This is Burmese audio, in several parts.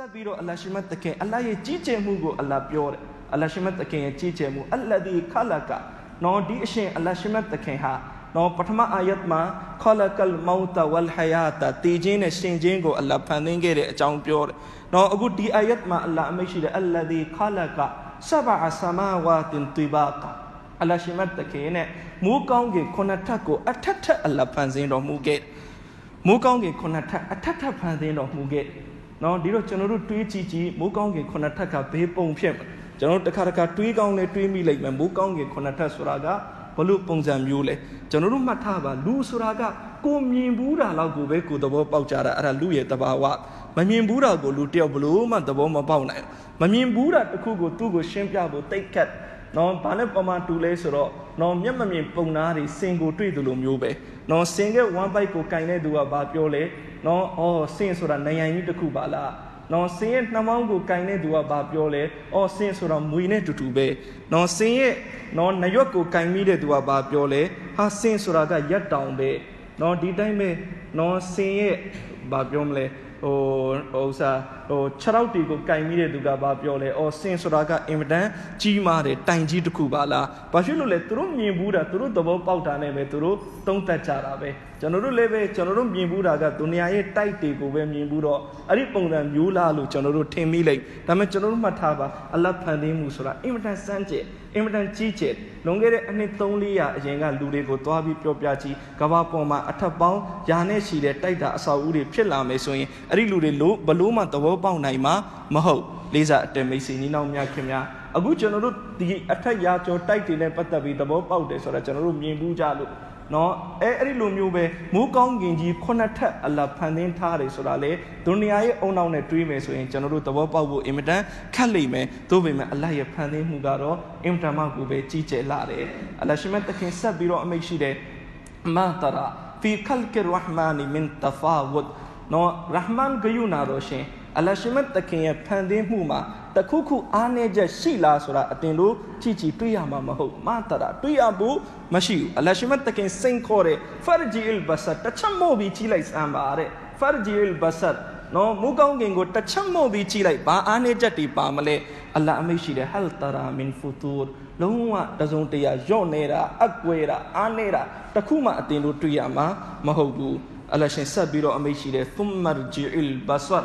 ဆက်ပြီးတော့အလ္လာဟ်ရှိမတ်တခင်အလ္လာဟ်ရဲ့ကြီးကျယ်မှုကိုအလ္လာဟ်ပြောတယ်အလ္လာဟ်ရှိမတ်တခင်ရဲ့ကြီးကျယ်မှုအလ္လာဒီခလကနော်ဒီအရှင်အလ္လာဟ်ရှိမတ်တခင်ဟာနော်ပထမအာယတ်မှာခလကလ်မောတဝလ်ဟယာတတည်ခြင်းနဲ့ရှင်ခြင်းကိုအလ္လာဟ်ဖန်ဆင်းခဲ့တဲ့အကြောင်းပြောတယ်နော်အခုဒီအာယတ်မှာအလ္လာဟ်အမိန့်ရှိတယ်အလ္လာဒီခလကဆဘအဆမာဝါတင်တိဘာကအလ္လာဟ်ရှိမတ်တခင်နဲ့မူးကောင်းကင်ခုနှစ်ထပ်ကိုအထက်ထက်အလ္လာဟ်ဖန်ဆင်းတော်မူခဲ့မူးကောင်းကင်ခုနှစ်ထပ်အထက်ထပ်ဖန်ဆင်းတော်မူခဲ့ နော်ဒီတော့ကျွန်တော်တို့တွေးကြည့်ကြည့်မိုးကောင်းကင်ခုနှစ်ထပ်ကဘေးပုံဖြစ်မှာကျွန်တော်တို့တစ်ခါတစ်ခါတွေးကောင်းလဲတွေးမိလိုက်မယ်မိုးကောင်းကင်ခုနှစ်ထပ်ဆိုတာကဘလို့ပုံစံမျိုးလဲကျွန်တော်တို့မှတ်ထားပါလူဆိုတာကကိုမြင်ဘူးတာလောက်ကိုပဲကိုသဘောပေါက်ကြတာအဲ့ဒါလူရဲ့တဘာဝမမြင်ဘူးတာကိုလူတယောက်ဘလို့မှသဘောမပေါက်နိုင်မမြင်ဘူးတာတခုကိုသူ့ကိုရှင်းပြဖို့တိတ်ခတ် နော်ဘာနဲ့ပမာတူလဲဆိုတော့နော်မျက်မမြင်ပုံနာတွေစင်ကိုတွေ့တယ်လို့မျိုးပဲနော်စင်က1 byte ကိုကင်တဲ့သူကဘာပြောလဲနော်အော်စင်ဆိုတာနိုင်ရင်ကြီးတစ်ခုပါလားနော်စင်ရဲ့နှမောင်းကိုကင်တဲ့သူကဘာပြောလဲအော်စင်ဆိုတာမွေနဲ့တူတူပဲနော်စင်ရဲ့နော်နရွက်ကိုကင်မိတဲ့သူကဘာပြောလဲဟာစင်ဆိုတာကရက်တောင်ပဲနော်ဒီတိုင်းပဲနော်စင်ရဲ့ဘာပြောမလဲ ဟိုဟိုဥစားဟို6ရောက်တီကိုကင်မိတဲ့သူကဘာပြောလဲအော်စင်ဆိုတာကအင်မတန်ကြီးမားတယ်တိုင်ကြီးတစ်ခုပါလားဘာဖြစ်လို့လဲသူတို့မြင်ဘူးတာသူတို့သဘောပေါက်တာနဲ့ပဲသူတို့သုံးသပ်ကြတာပဲကျွန်တော်တို့လည်းပဲကျွန်တော်တို့မြင်ဘူးတာကဒုနီယာရဲ့တိုက်တွေကိုပဲမြင်ဘူးတော့အဲ့ဒီပုံစံမျိုးလားလို့ကျွန်တော်တို့ထင်မိလိုက်ဒါပေမဲ့ကျွန်တော်တို့မှတ်ထားပါအလတ်ဖန်သိမှုဆိုတာအင်မတန်စမ်းကြယ်အင်မတန်ကြီးကျယ်လွန်ခဲ့တဲ့အနှစ်3-400အရင်ကလူတွေကိုသွားပြီးပြောပြကြည့်ကဘာပေါ်မှာအထက်ပေါင်းယာနဲ့ရှိတဲ့တိုက်တာအဆောက်အဦတွေဖြစ်လာမယ်ဆိုရင်အဲ့ဒီလူတွေလို့ဘလို့မှသဘောပေါက်နိုင်မှာမဟုတ်လေးစားအတမိတ်စီနီးနောက်များခင်များအခုကျွန်တော်တို့ဒီအထက်ရာကျော်တိုက်တွေနဲ့ပတ်သက်ပြီးသဘောပေါက်တယ်ဆိုတော့ကျွန်တော်တို့မြင်ဘူးကြလို့နော်အဲအဲ့ဒီလိုမျိုးပဲမိုးကောင်းကင်ကြီးခုနှစ်ထပ်အလဖန်သင်းထားတယ်ဆိုတာလေဒုနီယာရဲ့အုံနောက်နဲ့တွေးမယ်ဆိုရင်ကျွန်တော်တို့သဘောပေါက်ဖို့အင်မတန်ခက်လိမ့်မယ်သို့ပေမဲ့အလရဲ့ဖန်သင်းမှုကတော့အင်မတန်မှကိုပဲကြီးကျယ်လာတယ်အလရှိမတ်တခင်ဆက်ပြီးတော့အမိတ်ရှိတယ်မာတရာဖီခလ်ကရ်ရဟ်မာနီမင်တဖာဝတ် နော်ရဟ်မန်ဂယုနာတော့ရှင်အလရှိမတ်တခင်ရဲ့ဖန်သင်းမှုမှာတခုခုအားနည်းချက်ရှိလားဆိုတာအတင်တို့ကြည့်ကြည့်တွေ့ရမှာမဟုတ်မာတရာတွေ့ရဘူးမရှိဘူးအလရှိမတ်တခင်စိန်ခေါ်တဲ့ဖာဂျီအလ်ဘဆတ်တချက်မို့ပြီးကြီးလိုက်စမ်းပါတဲ့ဖာဂျီအလ်ဘဆတ်နော်မူကောင်းကင်ကိုတစ်ချက်မို့ပြီးကြီးလိုက်ဘာအားနည်းချက်တွေပါမလဲအလ္လာအမိတ်ရှိတယ်ဟယ်တရာမင်ဖူတူလုံးဝတစုံတရာညော့နေတာအကွဲတာအားနေတာတခုမှအတင်တို့တွေ့ရမှာမဟုတ်ဘူး အလ္လာရှင်ဆက်ပြီးတော့အမိတ်ရှိတယ် thumma rji'il basar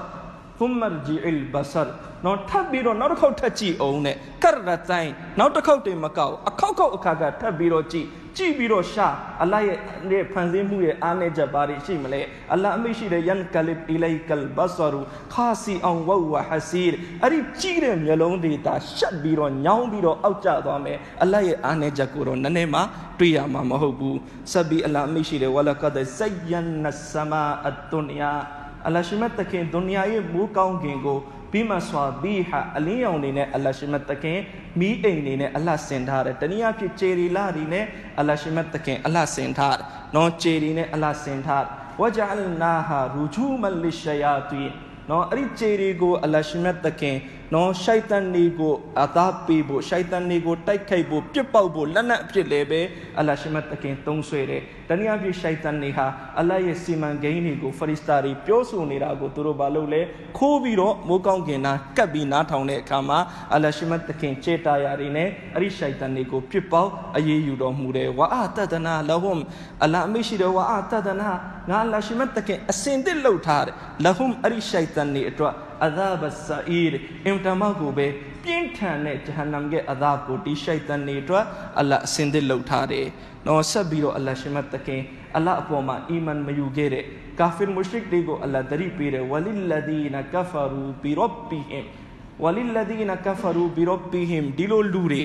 thumma rji'il basar နော်ထပ်ပြီးတော့နောက်တစ်ခေါက်ထပ်ကြည့်အောင်နဲ့ကရရတိုင်းနောက်တစ်ခေါက်တည်းမကောက်အခေါက်ခေါက်အခါကထပ်ပြီးတော့ကြည့် ကြည့်ပြီးတော့ရှာအလ္လာဟ်ရဲ့ဖန်ဆင်းမှုရဲ့အားနည်းချက်ဘာတွေရှိမလဲအလ္လာဟ်အမိရှိတဲ့ယန်ကလစ်အီလိုက်ကလ်ဘဆရူခါစီအောင်ဝဝဟစီရအဲ့ဒီကြည့်တဲ့မျိုးလုံးတွေဒါရှက်ပြီးတော့ညောင်းပြီးတော့အောက်ကျသွားမယ်အလ္လာဟ်ရဲ့အားနည်းချက်ကိုတော့နည်းနည်းမှတွေ့ရမှာမဟုတ်ဘူးဆက်ပြီးအလ္လာဟ်အမိရှိတယ်ဝလကဒဇယန်နဆမာအတ်ဒုနီယာအလ္လာဟ်ရှိမတ်တခင်ဒုနီယာရဲ့မိုးကောင်းကင်ကို ပြီးမှဆွာဘီဟာအလင်းရောင်နေနဲ့အလရှိမတ်တခင်မီးအိမ်နေနဲ့အလဆင်ထားတယ်တနည်းအားဖြင့်ဂျေရီလာဒီနဲ့အလရှိမတ်တခင်အလဆင်ထားတယ်နော်ဂျေရီနဲ့အလဆင်ထားတယ်ဝဂျအလနာဟာရူဂျူမလရှယာတီနော်အဲ့ဒီဂျေရီကိုအလရှိမတ်တခင်နော်ရှိုက်တန်နေကိုအသာပေးဖို့ရှိုက်တန်နေကိုတိုက်ခိုက်ဖို့ပြစ်ပေါက်ဖို့လက်နက်အဖြစ်လည်းပဲအလရှိမတ်တခင်သုံးဆွဲတယ်တနည်းအားဖြင့်ရှိုက်တန်နေဟာအလရဲ့စီမံကိန်းတွေကိုဖရီစတာတွေပြောဆိုနေတာကိုသူတို့ဘာလို့လဲခိုးပြီးတော့မိုးကောင်းကင်နာကပ်ပြီးနားထောင်တဲ့အခါမှာအလရှိမတ်တခင်ကျေတာယာတွေနဲ့အဲ့ဒီရှိုက်တန်တွေကိုပြစ်ပေါက်အရေးယူတော်မူတယ်ဝါအတဒနာလဟွမ်အလအမိရှိတယ်ဝါအတဒနာငါအလရှိမတ်တခင်အစင်တစ်လှုပ်ထားတယ်လဟွမ်အဲ့ဒီရှိုက်တန်တွေအတွက် အသာဘဆာအီရအင်တမကိုပဲပြင်းထန်တဲ့ဂျဟန္နမ်ရဲ့အသာကိုဒီရှိုက်တန်တွေအတွက်အလအစင်တစ်လှုပ်ထားတယ်နော်ဆက်ပြီးတော့အလရှိမတ်တခင်အလအပေါ်မှာအီမန်မယူခဲ့တဲ့ကာဖီမုရှရစ်တွေကိုအလသတိပေးတယ်ဝလီလဒီနကဖရူဘီရော့ဘီဟင်ဝလီလဒီနကဖရူဘီရော့ဘီဟင်ဒီလိုလူတွေ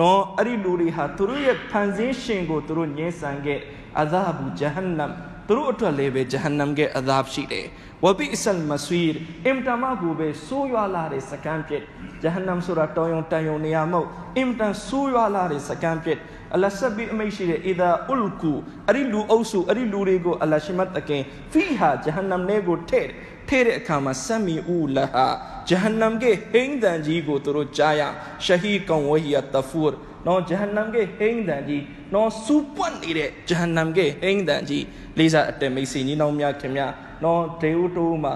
နော်အဲ့ဒီလူတွေဟာသူတို့ရဲ့ဖန်ဆင်းရှင်ကိုသူတို့ညှင်းဆန်ခဲ့အသာဘူဂျဟန္နမ် သူတို့အတွက်လည်းပဲဂျဟန္နမ်ရဲ့အသာရှိတယ်ဝဘီအဆလ်မဆွီရ်အင်တမကိုပဲဆိုးရွာလာတဲ့စကံပြစ်ဂျဟန္နမ်ဆိုတာတောင်းယုံတန်ယုံနေရာမဟုတ်အင်တန်ဆိုးရွာလာတဲ့စကံပြစ်အလဆဘီအမိရှိတဲ့အီဒါအုလ်ကူအဲ့ဒီလူအုပ်စုအဲ့ဒီလူတွေကိုအလရှိမတ်တကင်ဖီဟာဂျဟန္နမ်နဲ့ကိုထဲ့ထဲ့တဲ့အခါမှာဆမီဦးလဟာဂျဟန္နမ်ကဟိန်းတန်ကြီးကိုသူတို့ကြားရရှဟီကောင်ဝဟီယတဖူရ် နော်ဂျဟန္နမ်ကဟိန်းတန်ကြီးနော်စူပွတ်နေတဲ့ဂျဟန္နမ်ကဟိန်းတန်ကြီးလေးစားအတမိတ်စီညီနောင်များခင်များနော်ဒေဝတိုးမှာ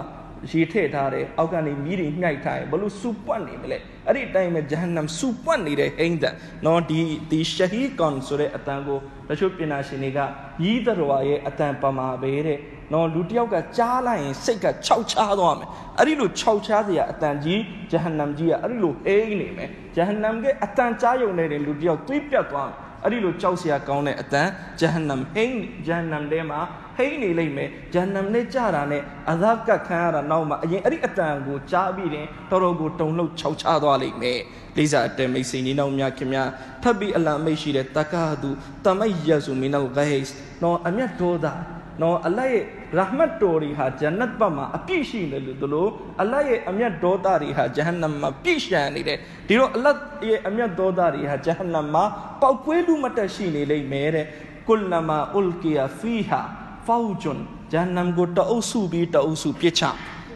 ရေထည့်ထားတယ်အောက်ကနေမြည်တွေညှိုက်ထားတယ်ဘလို့စူပွတ်နေမလဲအဲ့ဒီအတိုင်းပဲဂျဟန္နမ်စူပွတ်နေတဲ့ဟိန်းတန်နော်ဒီဒီရှဟီကွန်ဆိုတဲ့အတန်ကိုတချို့ပညာရှင်တွေကရီးတော်ရဲ့အတန်ပမာပဲတဲ့နော်လူတယောက်ကကြားလိုက်ရင်စိတ်ကခြောက်ချားသွားမယ်အဲ့ဒီလိုခြောက်ချားစရာအတန်ကြီးဂျဟန္နမ်ကြီးကအဲ့ဒီလိုဟိန်းနေမယ်ဂျဟန္နမ်ကအတန်ကြားယုံနေတဲ့လူတယောက်တွေးပြတ်သွားမယ် အဲ့ဒီလိုကြောက်စရာကောင်းတဲ့အတန်ဂျဟန္နမ်ဟိန်းဂျဟန္နမ်ထဲမှာဟိန်းနေလိမ့်မယ်ဂျဟန္နမ်နဲ့ကြတာနဲ့အသာကတ်ခံရတာနောက်မှာအရင်အဲ့ဒီအတန်ကိုကြားပြီးရင်တော်တော်ကိုတုံလှုပ်ခြောက်ချသွားလိမ့်မယ်လေးစားအတဲမိတ်စိန်နေနောက်များခင်များထပ်ပြီးအလံမိတ်ရှိတဲ့တကားသူတမိတ်ရဆူမီနောဂိတ်နော်အမျက်ဒေါသနော်အလတ်ရဲ့ ရဟမတ်တော်တွေဟာဂျန်နတ်ဘက်မှာအပြည့်ရှိနေလို့တို့အလတ်ရဲ့အမျက်ဒေါသတွေဟာဂျဟန္နမ်မှာပြည့်ရှံနေတယ်ဒီတော့အလတ်ရဲ့အမျက်ဒေါသတွေဟာဂျဟန္နမ်မှာပေါက်ကွဲလူမတက်ရှိနေလိမ့်မယ်တဲ့ကုလနာဥလ်ကီယာဖီဟာဖောက်ဂျွန်ဂျဟန္နမ်ကိုတအုပ်စုပြီးတအုပ်စုပြစ်ချ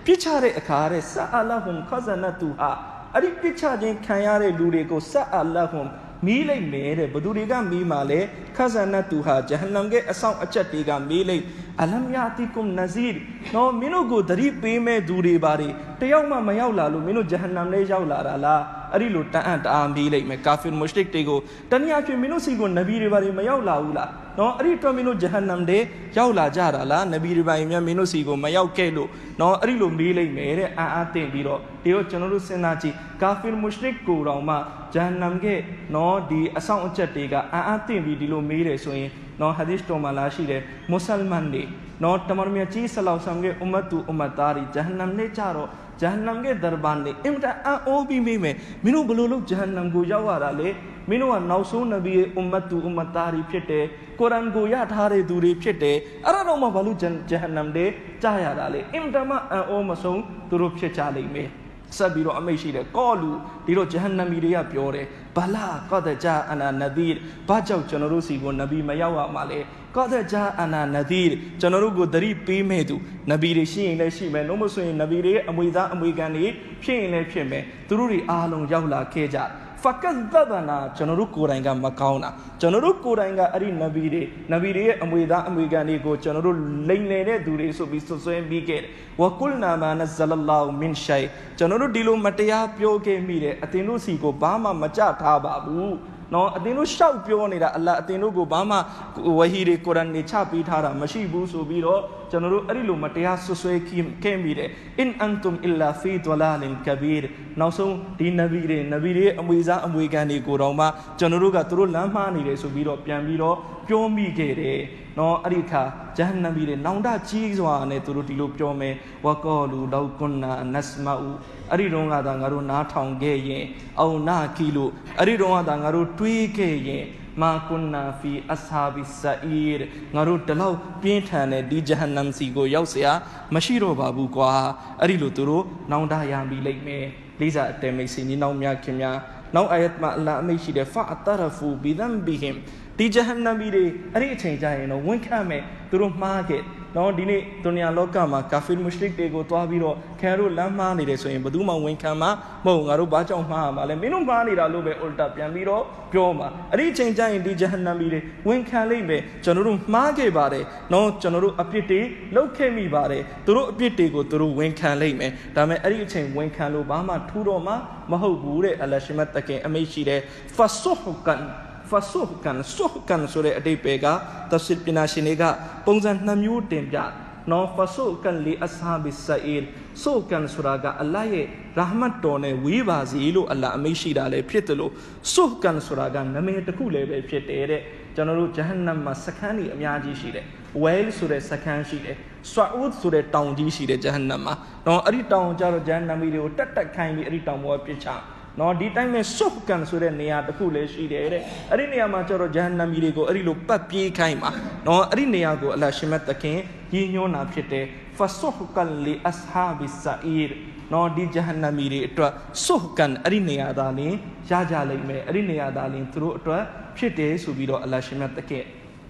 ပြစ်ချတဲ့အခါတဲ့ဆာအလာဟွမ်ခဇနတူဟာအဲ့ဒီပြစ်ချခြင်းခံရတဲ့လူတွေကိုဆာအလာဟွမ် မီးလိုက်မယ်တဲ့ဘသူတွေကမီးမှာလဲခဇနတူဟာဂျဟန္နမ်ရဲ့အဆောင်အချက်တွေကမီးလိုက်အလမ်ယာတီကုမ်နဇီရ်နော်မင်းတို့ကိုသတိပေးမဲ့သူတွေပါတွေတယောက်မှမရောက်လာလို့မင်းတို့ဂျဟန္နမ်လေးရောက်လာတာလား အဲ့ဒီလိုတန်အံ့တအားမီးလိုက်မယ်ကာဖီမုရှရစ်တွေကိုတနည်းအားဖြင့်မင်းတို့စီကိုနဗီတွေပါတွေမရောက်လာဘူးလားနော်အဲ့ဒီတော့မင်းတို့ဂျဟန္နမ်တွေရောက်လာကြတာလားနဗီတွေပါရင်များမင်းတို့စီကိုမရောက်ခဲ့လို့နော်အဲ့ဒီလိုမီးလိုက်မယ်တဲ့အံ့အားတင်ပြီးတော့ဒီတော့ကျွန်တော်တို့စဉ်းစားကြည့်ကာဖီမုရှရစ်ကိုတောင်မှဂျဟန္နမ်ကနော်ဒီအဆောင်အချက်တွေကအံ့အားတင်ပြီးဒီလိုမေးတယ်ဆိုရင်နော်ဟာဒီစ်တော်မှာလာရှိတယ်မွတ်ဆလမန်တွေ နော်တမန်တော်မြတ်ကြီးဆလောက်ဆမ်ရဲ့အွမတ်တူအွမတ်သားတွေဂျဟန္နမ်နဲ့ကြတော့ဂျဟန္နမ်ရဲ့ဒရဘန်နေအင်မတန်အံ့ဩပြီးမိမယ်မင်းတို့ဘယ်လိုလုပ်ဂျဟန္နမ်ကိုရောက်ရတာလဲမင်းတို့ကနောက်ဆုံးနဗီရဲ့အွမတ်တူအွမတ်သားတွေဖြစ်တယ်ကုရ်အာန်ကိုရထားတဲ့သူတွေဖြစ်တယ်အဲ့ဒါတော့မှဘာလို့ဂျဟန္နမ်တွေကြားရတာလဲအင်မတန်မှအံ့ဩမဆုံးသူတို့ဖြစ်ကြလိမ့်မယ် ဆက်ပြီးတော့အမိတ်ရှိတယ်ကောလူဒီတော့ဂျဟန္နမီတွေကပြောတယ်ဘလာကောဒဂျာအနာနဒီဘာကြောင့်ကျွန်တော်တို့စီကိုနဗီမရောက်ရမှာလဲကောဒဂျာအနာနဒီကျွန်တော်တို့ကိုသတိပေးမဲ့သူနဗီတွေရှိရင်လည်းရှိမယ်လို့မဆိုရင်နဗီတွေရဲ့အမွေသားအမွေခံတွေဖြစ်ရင်လည်းဖြစ်မယ်သူတို့တွေအားလုံးရောက်လာခဲ့ကြ ဖကတ်ဒဘနာကျွန်တော်တို့ကိုယ်တိုင်ကမကောင်းတာကျွန်တော်တို့ကိုယ်တိုင်ကအဲ့ဒီနဗီတွေနဗီတွေရဲ့အမွေသားအမွေခံတွေကိုကျွန်တော်တို့လိမ်လည်တဲ့သူတွေဆိုပြီးဆွဆွဲပြီးခဲ့တယ်ဝကုလနာမာနဇလလောမင်ရှိုင်ကျွန်တော်တို့ဒီလိုမတရားပြောခဲ့မိတယ်အတင်တို့စီကိုဘာမှမကြထားပါဘူး နော်အတင်းတို့ရှောက်ပြောနေတာအလ္လာဟ်အတင်းတို့ကိုဘာမှဝဟီတွေကုရ်အာန်တွေချပေးထားတာမရှိဘူးဆိုပြီးတော့ကျွန်တော်တို့အဲ့ဒီလိုမတရားဆွဆွဲခဲ့မိတယ်အင်အန်တုမ်အီလာဖီဒလာလင်ကဘီရနောက်ဆုံးဒီနဗီတွေနဗီတွေအမွေစားအမွေခံတွေကိုတော့မှကျွန်တော်တို့ကသူတို့လမ်းမှားနေတယ်ဆိုပြီးတော့ပြန်ပြီးတော့ပြောမိခဲ့တယ် နော်အဲ့ဒီခါဂျဟန္နမီတွေနောင်တကြီးစွာနဲ့သူတို့ဒီလိုပြောမယ်ဝကောလူလောက်ကွန်နာနစမာဦးအဲ့ဒီတော့ကသာငါတို့နားထောင်ခဲ့ရင်အောင်နာခီလို့အဲ့ဒီတော့ကသာငါတို့တွေးခဲ့ရင်မာကွန်နာဖီအဆာဘီဆာအီရငါတို့တလောက်ပြင်းထန်တဲ့ဒီဂျဟန္နမ်စီကိုရောက်เสียမရှိတော့ပါဘူးကွာအဲ့ဒီလိုသူတို့နောင်တရံပြီးလိမ့်မယ်လေးစားအတဲမိတ်ဆွေနီးနောက်များခင်များနောက်အာယတ်မှာအလ္လာဟ်အမိတ်ရှိတယ်ဖာအတရဖူဘီဒမ်ဘီဟင် ဒီဂျဟန္နမီတွေအဲ့ဒီအချိန်ကျရင်တော့ဝန်ခံမယ်သူတို့မှားခဲ့နော်ဒီနေ့ဒုနီယာလောကမှာကာဖီမုရှရစ်တွေကိုတွားပြီးတော့ခင်ဗျားတို့လမ်းမှားနေတယ်ဆိုရင်ဘယ်သူမှဝန်ခံမှာမဟုတ်ငါတို့ဘာကြောင့်မှားမှာလဲမင်းတို့မှားနေတာလို့ပဲအူလ်တာပြန်ပြီးတော့ပြောမှာအဲ့ဒီအချိန်ကျရင်ဒီဂျဟန္နမီတွေဝန်ခံလိမ့်မယ်ကျွန်တော်တို့မှားခဲ့ပါတယ်နော်ကျွန်တော်တို့အပြစ်တွေလုပ်ခဲ့မိပါတယ်သူတို့အပြစ်တွေကိုသူတို့ဝန်ခံလိမ့်မယ်ဒါပေမဲ့အဲ့ဒီအချိန်ဝန်ခံလို့ဘာမှထူတော့မှမဟုတ်ဘူးတဲ့အလရှိမတ်တကင်အမိတ်ရှိတယ် ဖာဆုဟကန် fasuhkan suhkan ဆိုတဲ့အတိတ်ပဲကတဖ်ဆီပညာရှင်တွေကပုံစံနှမျိုးတင်ပြနော် fasuhkan li ashabis sa'ir ဆုကန်ဆိုတာကအလ္လာဟ်ရဲ့ရာဟမတ်တော်နဲ့ဝေးပါစေလို့အလ္လာဟ်အမိန့်ရှိတာလည်းဖြစ်တယ်လို့ဆုကန်ဆိုတာကနာမည်တစ်ခုလည်းပဲဖြစ်တယ်တဲ့ကျွန်တော်တို့ဂျဟန္နမ်မှာစခန်းကြီးအများကြီးရှိတယ်ဝဲလ်ဆိုတဲ့စခန်းရှိတယ်ဆွာဦးဆိုတဲ့တောင်ကြီးရှိတယ်ဂျဟန္နမ်မှာနော်အဲ့ဒီတောင်ကျတော့ဂျဟန္နမီတွေကိုတက်တက်ခိုင်းပြီးအဲ့ဒီတောင်ပေါ်ပြစ်ချ နော်ဒီတိုင်းမဲ့ဆုတ်ကန်ဆိုတဲ့နေရာတစ်ခုလည်းရှိတယ်တဲ့အဲ့ဒီနေရာမှာကျတော့ဂျဟန္နမီတွေကိုအဲ့ဒီလိုပတ်ပြေးခိုင်းပါနော်အဲ့ဒီနေရာကိုအလ္လာဟ်ရှင်မတ်တခင်ရည်ညွှန်းတာဖြစ်တယ်ဖဆုဟ်ကန်လီအစ်ဟာဘီဆာအီရ်နော်ဒီဂျဟန္နမီတွေအတွက်ဆုဟ်ကန်အဲ့ဒီနေရာသားလင်းရကြလိမ့်မယ်အဲ့ဒီနေရာသားလင်းသူတို့အတွက်ဖြစ်တယ်ဆိုပြီးတော့အလ္လာဟ်ရှင်မတ်တခင်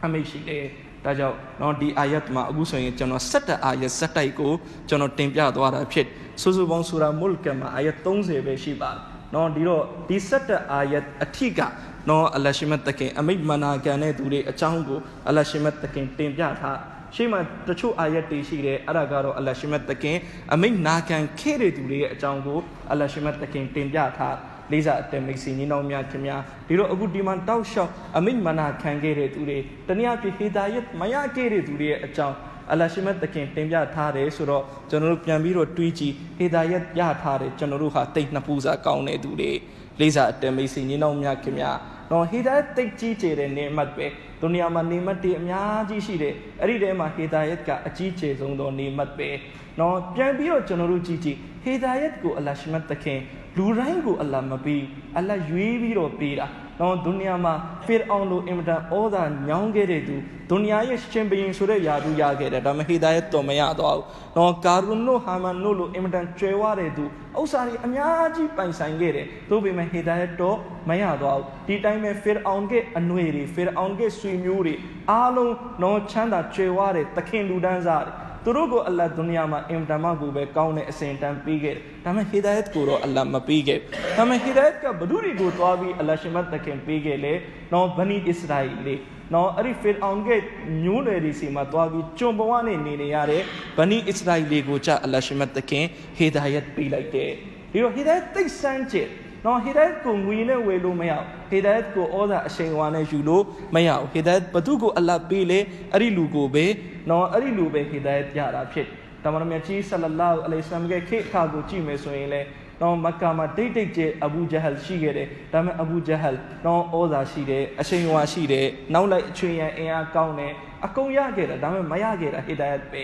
အမိတ်ရှိတယ်ဒါကြောင့်နော်ဒီအာယတ်မှာအခုဆိုရင်ကျွန်တော်7အာယတ်7တိုက်ကိုကျွန်တော်တင်ပြသွားတာဖြစ်စုစုပေါင်းဆူရာမုလ်ကမှာအာယတ်30ပဲရှိပါတယ် နော်ဒီတော့ဒီဆက်တအာယတ်အထိကနော်အလရှိမတ်တခင်အမိတ်မနာကန်တဲ့သူတွေအကြောင်းကိုအလရှိမတ်တခင်တင်ပြထားရှေ့မှာတချို့အာယတ်တွေရှိတယ်အဲ့ဒါကတော့အလရှိမတ်တခင်အမိန့်နာခံခဲ့တဲ့သူတွေရဲ့အကြောင်းကိုအလရှိမတ်တခင်တင်ပြထားလေးစားအတမိတ်စီညီနောင်များခင်များဒီတော့အခုဒီမှာတောက်လျှောက်အမိန့်မနာခံခဲ့တဲ့သူတွေတနည်းအားဖြင့်ဟေဒါယတ်မရခဲ့တဲ့သူတွေရဲ့အကြောင်း အလရှိမတ်တခင်တင်ပြထားတယ်ဆိုတော့ကျွန်တော်တို့ပြန်ပြီးတော့တွေးကြည့်ဟေဒါယတ်ရထားတယ်ကျွန်တော်တို့ဟာတိတ်နှစ်ပူစာကောင်းတဲ့သူတွေလေးစားအတမိတ်စီညီနောင်များခင်များနော်ဟေဒါယတ်တိတ်ကြီးကျယ်တဲ့နေမတ်ပဲဒုနီယာမှာနေမတ်တွေအများကြီးရှိတယ်အဲ့ဒီထဲမှာဟေဒါယတ်ကအကြီးကျယ်ဆုံးသောနေမတ်ပဲနော်ပြန်ပြီးတော့ကျွန်တော်တို့ကြည့်ကြည့်ဟေဒါယတ်ကိုအလရှိမတ်တခင်လူတိုင်းကိုအလ္လာဟ်မပေးအလ္လာဟ်ရွေးပြီးတော့ပေးတာ နော်ဒုနီယာမှာဖီရအောင်လိုအင်မတန်ဩဇာညောင်းခဲ့တဲ့သူဒုနီယာရဲ့ရှင်ဘရင်ဆိုတဲ့ယာဒူရခဲ့တယ်ဒါမှဟေဒါယတ်တော်မရတော့ဘူးနော်ကာရုန်နိုဟာမန်နိုလိုအင်မတန်ကျွဲဝတဲ့သူဥစ္စာတွေအများကြီးပိုင်ဆိုင်ခဲ့တယ်သို့ပေမဲ့ဟေဒါယတ်တော်မရတော့ဘူးဒီတိုင်းပဲဖီရအောင်ရဲ့အနှွေတွေဖီရအောင်ရဲ့ဆွေမျိုးတွေအားလုံးနော်ချမ်းသာကျွဲဝတဲ့သခင်လူဒန်းစားတွေ သူတို့ကိုအလ္လာဟ်ဒုနီယာမှာအင်တမကိုပဲကောင်းတဲ့အစဉ်တန်းပေးခဲ့တယ်။ဒါပေမဲ့ဟီဒါယတ်ကိုတော့အလ္လာဟ်မပေးခဲ့။ဒါပေမဲ့ဟီဒါယတ်ကဘဒူတွေကိုသွားပြီးအလ္လာဟ်ရှင်မတ်တခင်ပေးခဲ့လေ။နော်ဗနီအစ္စရာအီလေ။နော်အဲ့ဒီဖီအောင်ကညိုးနယ်ဒီစီမှာသွားပြီးကျွံဘဝနဲ့နေနေရတဲ့ဗနီအစ္စရာအီလေးကိုကြအလ္လာဟ်ရှင်မတ်တခင်ဟီဒါယတ်ပေးလိုက်တယ်။ဒီတော့ဟီဒါယတ်သိစမ်းချစ် နော်ဟီဒါယတ်ကိုငွေနဲ့ဝယ်လို့မရဘူးဟီဒါယတ်ကိုဩဇာအရှိန်အဝါနဲ့ယူလို့မရဘူးဟီဒါယတ်ဘသူကိုအလ္လာဟ်ပေးလေအဲ့ဒီလူကိုပဲနော်အဲ့ဒီလူပဲဟီဒါယတ်ရတာဖြစ်တမန်တော်မြတ်ကြီးဆလလာဟူအလိုင်ဆလမ်ရဲ့ခေတ်အခါကိုကြည့်မယ်ဆိုရင်လေနော်မက္ကာမှာတိတ်တိတ်ကျအဘူဂျဟလ်ရှိခဲ့တယ်ဒါပေမဲ့အဘူဂျဟလ်နော်ဩဇာရှိတယ်အရှိန်အဝါရှိတယ်နောက်လိုက်အချွေရန်အင်အားကောင်းတယ်အကုန်ရခဲ့တယ်ဒါပေမဲ့မရခဲ့တာဟီဒါယတ်ပဲ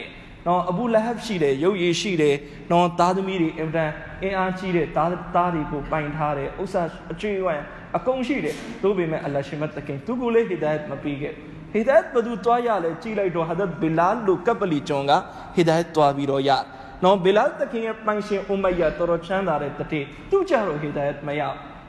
နော်အဘူလဟပ်ရှိတယ်ရုပ်ရည်ရှိတယ်နော်သားသမီးတွေအင်တန်အင်အားကြီးတဲ့သားသားတွေကိုပိုင်ထားတယ်ဥစ္စာအကျွေးဝမ်းအကုန်ရှိတယ်သို့ပေမဲ့အလ္လာဟ်ရှင်မတ်တခင်သူကိုလည်းဟီဒါယတ်မပေးခဲ့ဟီဒါယတ်ဘသူတွားရလဲကြည်လိုက်တော့ဟာဒတ်ဘီလာလူကပ်ပလီကျွန်းကဟီဒါယတ်တွားပြီးတော့ရနော်ဘီလာတခင်ရဲ့ပိုင်ရှင်အူမယတော်တော်ချမ်းသာတဲ့တတိသူကြတော့ဟီဒါယတ်မရ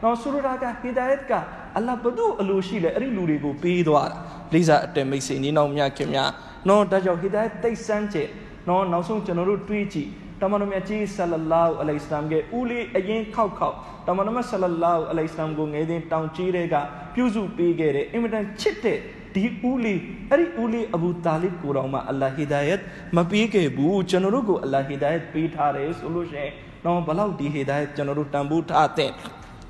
နော်ဆူရတာကဟီဒါယတ်ကအလ္လာဟ်ဘသူအလိုရှိလဲအဲ့ဒီလူတွေကိုပေးသွားတာလိစာအတဲမိတ်ဆွေညီနောင်များခင်များနော်ဒါကြောင့်ဟီဒါယတ်တိတ်ဆန်းကျက် နော်နောက်ဆုံးကျွန်တော်တို့တွေးကြည့်တမန်တော်မြတ်ကြီးဆလလာဟူအလိုင်စလမ်ရဲ့ဦးလေးအရင်ခောက်ခောက်တမန်တော်မြတ်ဆလလာဟူအလိုင်စလမ်ကိုငယ်စဉ်တောင်ကြီးတဲ့ကပြုစုပေးခဲ့တဲ့အင်မတန်ချစ်တဲ့ဒီဦးလေးအဲ့ဒီဦးလေးအဘူတာလစ်ကိုတော်မှာအလ္လာဟ်ဟီဒါယတ်မပေးခဲ့ဘူးကျွန်တော်တို့ကိုအလ္လာဟ်ဟီဒါယတ်ပေးထားတယ်ဆိုလို့ရှိရင်တော့ဘလောက်ဒီဟီဒါယတ်ကျွန်တော်တို့တန်ဖိုးထားတဲ့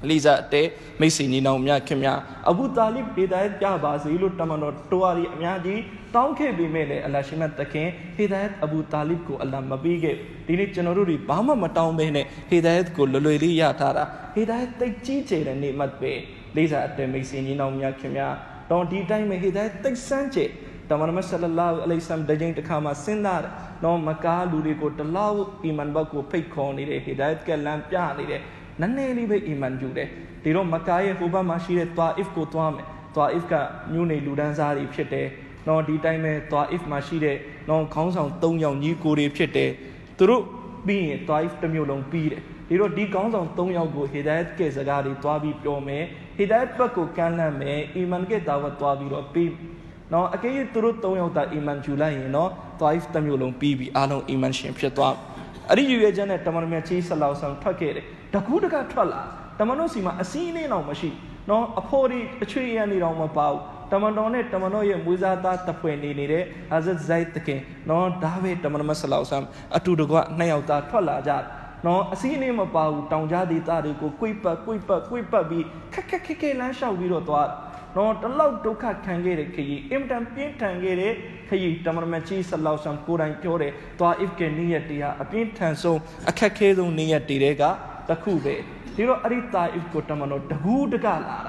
လေးစားတဲ့မိတ်ဆွေညီနောင်များခင်များအဘူတာလစ်ဟီဒါယတ်ပြပါစေလို့တမန်တော်တော်ရီအများကြီးတောင်းခဲ့ပေမဲ့လည်းအလ္လာရှိမတ်တခင်ဟေဒါယတ်အဘူတာလစ်ကိုအလ္လာမပေးခဲ့ဒီနေ့ကျွန်တော်တို့တွေဘာမှမတောင်းဘဲနဲ့ဟေဒါယတ်ကိုလွယ်လွယ်လေးရထားတာဟေဒါယတ်တိတ်ကြီးကျယ်တဲ့နေမတ်ပဲလေးစားအတဲမိတ်ဆွေညီနောင်များခင်များတော့ဒီတိုင်းမှာဟေဒါယတ်တိတ်ဆန်းကျယ်တမန်တော်ဆလလာအလိဆမ်ဒကြိန်တခါမှာစဉ်းစားတယ်နော်မကားလူတွေကိုတလောက်အီမန်ဘတ်ကိုဖိတ်ခေါ်နေတဲ့ဟေဒါယတ်ကလမ်းပြနေတယ် နည်းနည်းလေးပဲအီမန်ယူတယ်ဒီတော့မကားရဲ့ဟိုဘက်မှာရှိတဲ့တွာအစ်ကိုတွားမယ်တွာအစ်ကမြို့နေလူဒန်းစားတွေဖြစ်တယ်နော်ဒီတိုင်းပဲတွာအစ်မှာရှိတဲ့နော်ခေါင်းဆောင်၃ယောက်ညီကိုတွေဖြစ်တယ်သူတို့ပြီးရင်တွာအစ်တစ်မျိုးလုံးပြီးတယ်ဒီတော့ဒီကောင်းဆောင်၃ယောက်ကိုဟေဒါယတ်ကဲစကားတွေတွားပြီးပြောမယ်ဟေဒါယတ်ဘက်ကိုကမ်းလှမ်းမယ်အီမန်ကဲဒါဝတ်တွားပြီးတော့ပြီးနော်အကယ်၍သူတို့၃ယောက်သာအီမန်ယူလိုက်ရင်နော်တွာအစ်တစ်မျိုးလုံးပြီးပြီးအားလုံးအီမန်ရှင်ဖြစ်သွား အဲ့ဒီယူရချက်နဲ့တမန်တော်မြတ်ကြီးဆလောက်ဆမ်ထွက်ခဲ့တယ်တကူးတကထွက်လာတမန်တော်စီမှာအစည်းအင်းတော့မရှိနော်အဖို့ဒီအချွေရန်နေတော့မပါဘူးတမန်တော်နဲ့တမန်တော်ရဲ့မွေးစားသားတပွဲနေနေတဲ့အာဇတ်ဇိုက်တခင်နော်ဒါပဲတမန်တော်မဆလောက်ဆမ်အတူတကွနှစ်ယောက်သားထွက်လာကြနော်အစည်းအင်းမပါဘူးတောင်ကြားဒေသတွေကိုကွိပတ်ကွိပတ်ကွိပတ်ပြီးခက်ခက်ခက်ခက်လမ်းလျှောက်ပြီးတော့သွား နော်တလောက်ဒုက္ခခံခဲ့တဲ့ခရီးအင်တန်ပြင်းထန်ခဲ့တဲ့ခရီးတမန်တော်ကြီးဆလောက်ဆမ်ကိုယ်တိုင်ပြောတယ်သွားအစ်ကနီးရတရားအပြင်းထန်ဆုံးအခက်ခဲဆုံးနေ့ရက်တွေကတခုပဲဒီတော့အဲ့ဒီတာအစ်ကိုတမန်တော်တကူးတကလာတာ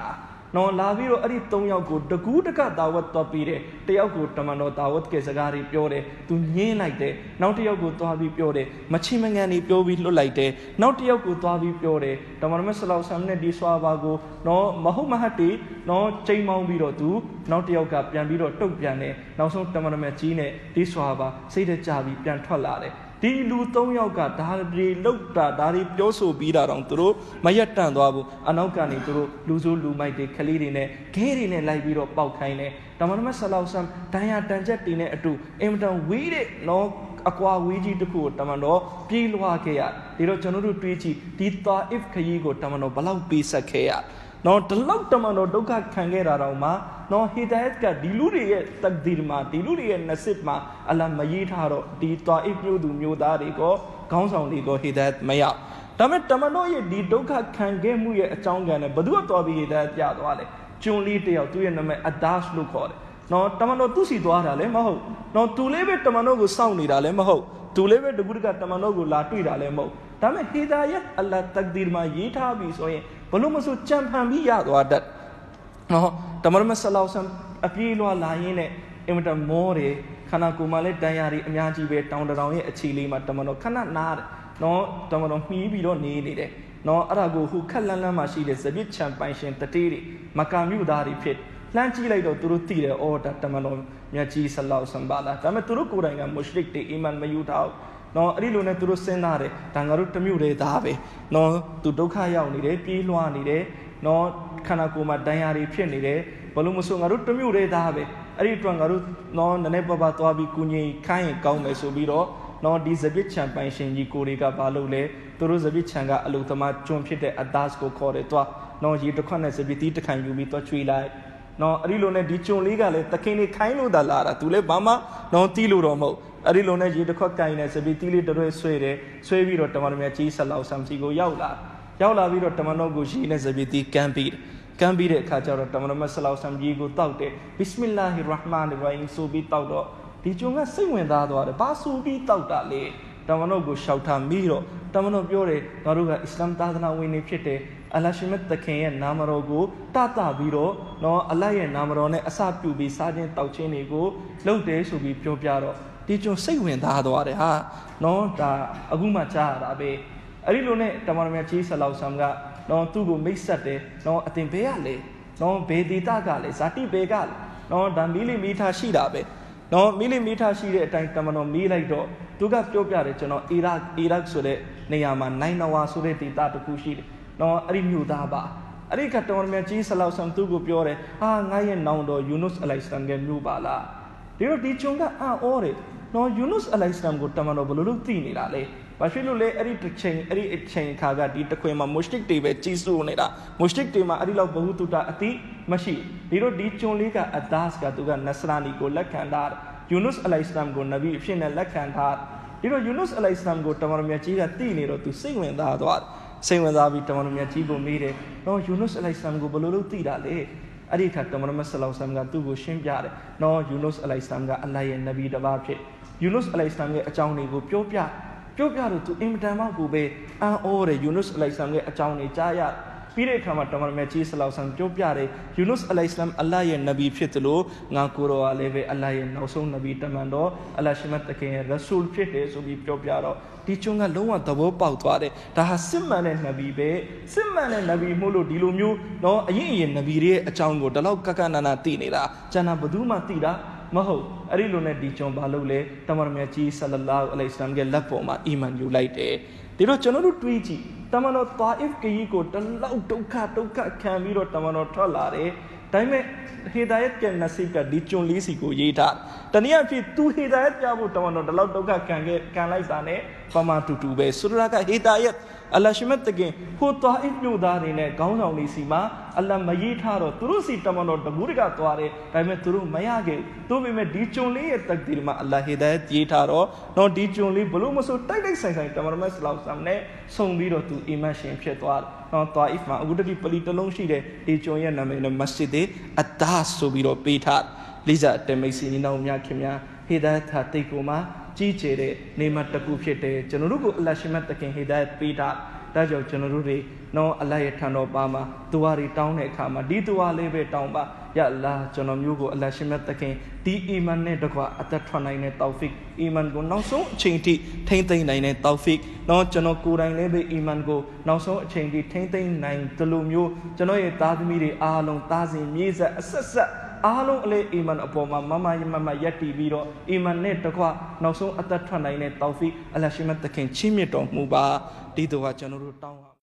နော်လာပြီးတော့အဲ့ဒီ၃ယောက်ကိုတကူးတကတာဝတ်တော့ပြီးတယ်တယောက်ကိုတမန်တော်တာဝတ်ကစကားတွေပြောတယ်သူညင်းလိုက်တယ်နောက်တစ်ယောက်ကိုသွားပြီးပြောတယ်မချိမငန်တွေပြောပြီးလွတ်လိုက်တယ်နောက်တစ်ယောက်ကိုသွားပြီးပြောတယ်တမန်တော်မြတ်ဆလောဆမ်နဲ့ဒီဆွာဘာကိုနော်မဟုတ်မဟတ်တီနော်ချိန်မောင်းပြီးတော့သူနောက်တစ်ယောက်ကပြန်ပြီးတော့တုတ်ပြန်တယ်နောက်ဆုံးတမန်တော်မြတ်ကြီးနဲ့ဒီဆွာဘာစိတ်တကြပြီးပြန်ထွက်လာတယ် ဒီလူ၃ယောက်ကဒါတွေလောက်တာဒါတွေပြောဆိုပြီးတာတော့သူတို့မရက်တန့်သွားဘူးအနောက်ကနေသူတို့လူစိုးလူမိုက်တွေကလေးတွေနဲ့ခဲတွေနဲ့လိုက်ပြီးတော့ပေါက်ခိုင်းတယ်တမန်တော်ဆလောက်ဆမ်ဒိုင်ယာတန်ချက်တင်တဲ့အတူအင်မတန်ဝေးတဲ့နော်အကွာဝေးကြီးတစ်ခုကိုတမန်တော်ပြေးလွှားခဲ့ရဒီတော့ကျွန်တော်တို့တွေးကြည့်ဒီတာအစ်ခရီးကိုတမန်တော်ဘလောက်ပေးဆက်ခဲ့ရ နော်ဒီလောက်တမန်တော်ဒုက္ခခံခဲ့တာတော့မှနော်ဟီဒါယတ်ကဒီလူတွေရဲ့တက်ဒီမှာဒီလူတွေရဲ့နစစ်မှာအလ္လာဟ်မရေးထားတော့ဒီတွာအိမျိုးသူမျိုးသားတွေကိုခေါင်းဆောင်တွေကိုဟီဒါယတ်မရဒါမဲ့တမန်တော်ရဲ့ဒီဒုက္ခခံခဲ့မှုရဲ့အကြောင်းကလည်းဘသူကတော်ပြီးဟီဒါယတ်ပြသွားလဲကျွန်းလေးတယောက်သူ့ရဲ့နာမည်အဒါရှ်လို့ခေါ်တယ်နော်တမန်တော်သူ့စီသွားတာလည်းမဟုတ်နော်သူလေးပဲတမန်တော်ကိုစောင့်နေတာလည်းမဟုတ်သူလေးပဲတကူတကတမန်တော်ကိုလာတွေ့တာလည်းမဟုတ် ဒါမဲ့ဟီဒါယတ်အလ္လာဟ်တက်ဒီမှာရေးထားပြီဆိုရင်ဘလို့မဆိုကြံဖန်ပြီးရသွားတတ်နော်တမန်တော်ဆလောဆမ်အပြေးလွှာလာရင်းနဲ့အင်မတန်မောတယ်ခန္ဓာကိုယ်မှာလည်းတန်ရာတွေအများကြီးပဲတောင်တောင်ရဲ့အခြေလေးမှာတမန်တော်ခဏနားတယ်နော်တမန်တော်မှီးပြီးတော့နေနေတယ်နော်အဲ့ဒါကိုဟိုခက်လန်းလန်းမှာရှိတဲ့ဇဘစ်ချန်ပိုင်ရှင်တတေးတွေမကာမြို့သားတွေဖြစ်လှမ်းကြည့်လိုက်တော့သူတို့သိတယ်အော်ဒါတမန်တော်မြတ်ကြီးဆလောဆမ်ဘာလာဒါပေမဲ့သူတို့ကိုယ်တိုင်ကမုရှရစ်တွေအီမန်မယူထားဘူး နော်အဲ့ဒီလိုနဲ့သူတို့စဉ်းစားတယ်ဒါငါတို့တမျိုးတည်းသားပဲနော်သူဒုက္ခရောက်နေတယ်ပြေးလွှားနေတယ်နော်ခန္ဓာကိုယ်မှာဒဏ်ရာတွေဖြစ်နေတယ်ဘလို့မဆိုငါတို့တမျိုးတည်းသားပဲအဲ့ဒီအတွက်ငါတို့နော်နည်းနည်းပါးပါးသွားပြီးကုငိခိုင်းရင်ကောင်းမယ်ဆိုပြီးတော့နော်ဒီဇဘစ်ချန်ပိုင်ရှင်ကြီးကိုတွေကဘာလုပ်လဲသူတို့ဇဘစ်ချန်ကအလုသမားကျွန်းဖြစ်တဲ့အဒါစ်ကိုခေါ်တယ်တွားနော်ရေတစ်ခွက်နဲ့ဇဘစ်တီးတစ်ခိုင်ယူပြီးတွားချွေးလိုက် နော်အဲ့ဒီလိုနဲ့ဒီကျွန်းလေးကလည်းတခင်လေးခိုင်းလို့သာလာတာသူလည်းဘာမှနော်တီးလို့တော့မဟုတ်အဲ့ဒီလိုနဲ့ရေတစ်ခွက်ကင်နဲ့ဇဘီတီးလေးတွဲဆွဲတယ်ဆွဲပြီးတော့တမန်တော်မြတ်ကြီးဆလောက်ဆမ်စီကိုရောက်လာရောက်လာပြီးတော့တမန်တော်ကိုရှိနဲ့ဇဘီတီးကမ်းပြီးကမ်းပြီးတဲ့အခါကျတော့တမန်တော်မြတ်ဆလောက်ဆမ်ကြီးကိုတောက်တယ်ဘစ်မင်လာဟီရဟ်မာန်ရဟီမ်ဆိုပြီးတောက်တော့ဒီကျုံကစိတ်ဝင်စားသွားတယ်ဘာဆိုပြီးတောက်တာလဲတမန်တော်ကိုရှောက်ထားပြီးတော့ တမန်တော်ပြောတယ်ငါတို့ကအစ္စလာမ်သာသနာဝင်နေဖြစ်တယ်အလရှိမတ်တခင်ရဲ့နာမတော်ကိုတတပြီးတော့နော်အလတ်ရဲ့နာမတော်နဲ့အစပြုပြီးစားခြင်းတောက်ခြင်းတွေကိုလုပ်တယ်ဆိုပြီးပြောပြတော့ဒီကျွန်စိတ်ဝင်စားသွားတယ်ဟာနော်ဒါအခုမှကြားရတာပဲအဲ့ဒီလိုနဲ့တမန်တော်မြတ်ကြီးဆလောက်ဆမ်ကနော်သူ့ကိုမိတ်ဆက်တယ်နော်အတင်ဘဲရလေနော်ဘေဒီတာကလေဇာတိဘေကလေနော်ဒါမီလီမီတာရှိတာပဲနော်မီလီမီတာရှိတဲ့အတိုင်းတမန်တော်မီးလိုက်တော့သူကပြောပြတယ်ကျွန်တော်အီရတ်အီရတ်ဆိုတဲ့ နေရာမှာနိုင်နဝါဆိုတဲ့ဒေသတစ်ခုရှိတယ်နော်အဲ့ဒီမြို့သားပါအဲ့ဒီကတမန်တော်မြတ်ကြီးဆလောက်ဆမ်သူ့ကိုပြောတယ်ဟာငါရဲ့နောင်တော်ယူနုစ်အလိုင်စလမ်ရဲ့မြို့ပါလားဒီတော့ဒီချုံကအံ့ဩတယ်နော်ယူနုစ်အလိုင်စလမ်ကိုတမန်တော်ဘယ်လိုလုပ်သိနေတာလဲဘာဖြစ်လို့လဲအဲ့ဒီတစ်ချိန်အဲ့ဒီအချိန်ခါကဒီတခွင်မှာမုရှတစ်တွေပဲကြီးစိုးနေတာမုရှတစ်တွေမှာအဲ့ဒီလောက်ဘ ഹു တုတအတိမရှိဒီတော့ဒီကျွန်လေးကအဒါစ်ကသူကနဆရာနီကိုလက်ခံထားတယ်ယူနုစ်အလိုင်စလမ်ကိုနဗီအဖြစ်နဲ့လက်ခံထား ဒီတော့ယူနုစ်အလိုင်စလမ်ကိုတမန်တော်မြတ်ကြီးကသိနေတော့သူစိတ်ဝင်စားသွားတယ်စိတ်ဝင်စားပြီးတမန်တော်မြတ်ကြီးကိုမေးတယ်နော်ယူနုစ်အလိုင်စလမ်ကိုဘယ်လိုလုပ်သိတာလဲအဲ့ဒီခါတမန်တော်မြတ်ဆလောဆမ်ကသူ့ကိုရှင်းပြတယ်နော်ယူနုစ်အလိုင်စလမ်ကအလ္လာဟ်ရဲ့နဗီတစ်ပါးဖြစ်ယူနုစ်အလိုင်စလမ်ရဲ့အကြောင်းတွေကိုပြောပြပြောပြတော့သူအင်မတန်မှကိုပဲအံ့ဩတယ်ယူနုစ်အလိုင်စလမ်ရဲ့အကြောင်းတွေကြားရ ပြီးတဲ့အခါမှာတမန်တော်မြတ်ကြီးဆလောက်ဆန်ပြောပြတယ်ယူနုစ်အလိုင်စလမ်အလ္လာဟ်ရဲ့နဗီဖြစ်တယ်လို့ငါကိုရောကလည်းပဲအလ္လာဟ်ရဲ့နောက်ဆုံးနဗီတမန်တော်အလ္လာဟ်ရှိမတ်တခင်ရဲ့ရဆူလ်ဖြစ်တယ်ဆိုပြီးပြောပြတော့ဒီကျွန်းကလုံးဝသဘောပေါက်သွားတယ်ဒါဟာစစ်မှန်တဲ့နဗီပဲစစ်မှန်တဲ့နဗီမို့လို့ဒီလိုမျိုးနော်အရင်အရင်နဗီရဲ့အကြောင်းကိုဒီလောက်ကကနာနာသိနေတာကျန်တာဘယ်သူမှသိတာမဟုတ်အဲ့ဒီလိုနဲ့ဒီကျွန်ဘာလို့လဲတမန်တော်မြတ်ကြီးဆလလောလဟ်အလိုင်စလမ်ရဲ့လက်ပေါ်မှာအီမန်ယူလိုက်တယ် ဒီတော့ကျွန်တော်တို့တွေးကြည့်တမန်တော်တာအစ်ကကြီးကိုတလောက်ဒုက္ခဒုက္ခခံပြီးတော့တမန်တော်ထွက်လာတယ်ဒါပေမဲ့ဟေဒါယတ်ကနစီကဒီကျွန်းလေးစီကိုရေးထားတနည်းအားဖြင့်သူဟေဒါယတ်ပြဖို့တမန်တော်ဒီလောက်ဒုက္ခခံခဲ့ခံလိုက်တာနဲ့ပမာတူတူပဲဆိုလိုတာကဟေဒါယတ် အလရှိမတ်တကင်ဟိုတာအစ်မြို့သားတွေနဲ့ခေါင်းဆောင်တွေစီမှာအလမရေးထားတော့သူတို့စီတမန်တော်တကူတကသွားတယ်ဒါပေမဲ့သူတို့မရခဲ့သူပေမဲ့ဒီကျွန်းလေးရဲ့တက်ဒီမှာအလဟေဒါယတ်ရေးထားတော့တော့ဒီကျွန်းလေးဘလို့မဆိုတိုက်တိုက်ဆိုင်ဆိုင်တမန်တော်မဆလောက်ဆမ်နဲ့ဆုံပြီးတော့သူအီမန်ရှင်ဖြစ်သွားတယ်နော်တွာအစ်မှာအခုတတိပလီတလုံးရှိတဲ့ဒီကျွန်းရဲ့နာမည်နဲ့မစဂျစ်အဒါဆိုပြီးတော့ပေးထားလိဇာတမိတ်စီညီနောင်များခင်များ ဟေဒါယတ်ဟာတိတ်ကိုမှာကြီးကျယ်တဲ့နေမတစ်ခုဖြစ်တယ်ကျွန်တော်တို့ကိုအလရှိမတ်တခင်ဟေဒါယတ်ပေးတာဒါကြောင့်ကျွန်တော်တို့တွေနော်အလရဲ့ထံတော်ပါမှာသူဝါတွေတောင်းတဲ့အခါမှာဒီသူဝါလေးပဲတောင်းပါယအလာကျွန်တော်မျိုးကိုအလရှိမတ်တခင်ဒီအီမန်နဲ့တကွာအသက်ထွက်နိုင်တဲ့တောက်ဖစ်အီမန်ကိုနောက်ဆုံးအချိန်ထိထိမ့်သိမ့်နိုင်တဲ့တောက်ဖစ်နော်ကျွန်တော်ကိုယ်တိုင်လည်းပဲအီမန်ကိုနောက်ဆုံးအချိန်ထိထိမ့်သိမ့်နိုင်တယ်လို့မျိုးကျွန်တော်ရဲ့သားသမီးတွေအားလုံးသားစဉ်မြေးဆက်အဆက်ဆက် အားလုံးအလေးအီမန်အပေါ်မှာမမယမမယက်တီပြီးတော့အီမန်နဲ့တကွနောက်ဆုံးအသက်ထွက်နိုင်တဲ့တောက်ဖီအလရှိမတ်သခင်ချင်းမြတ်တော်မူပါဒီတော့ကျွန်တော်တို့တောင်း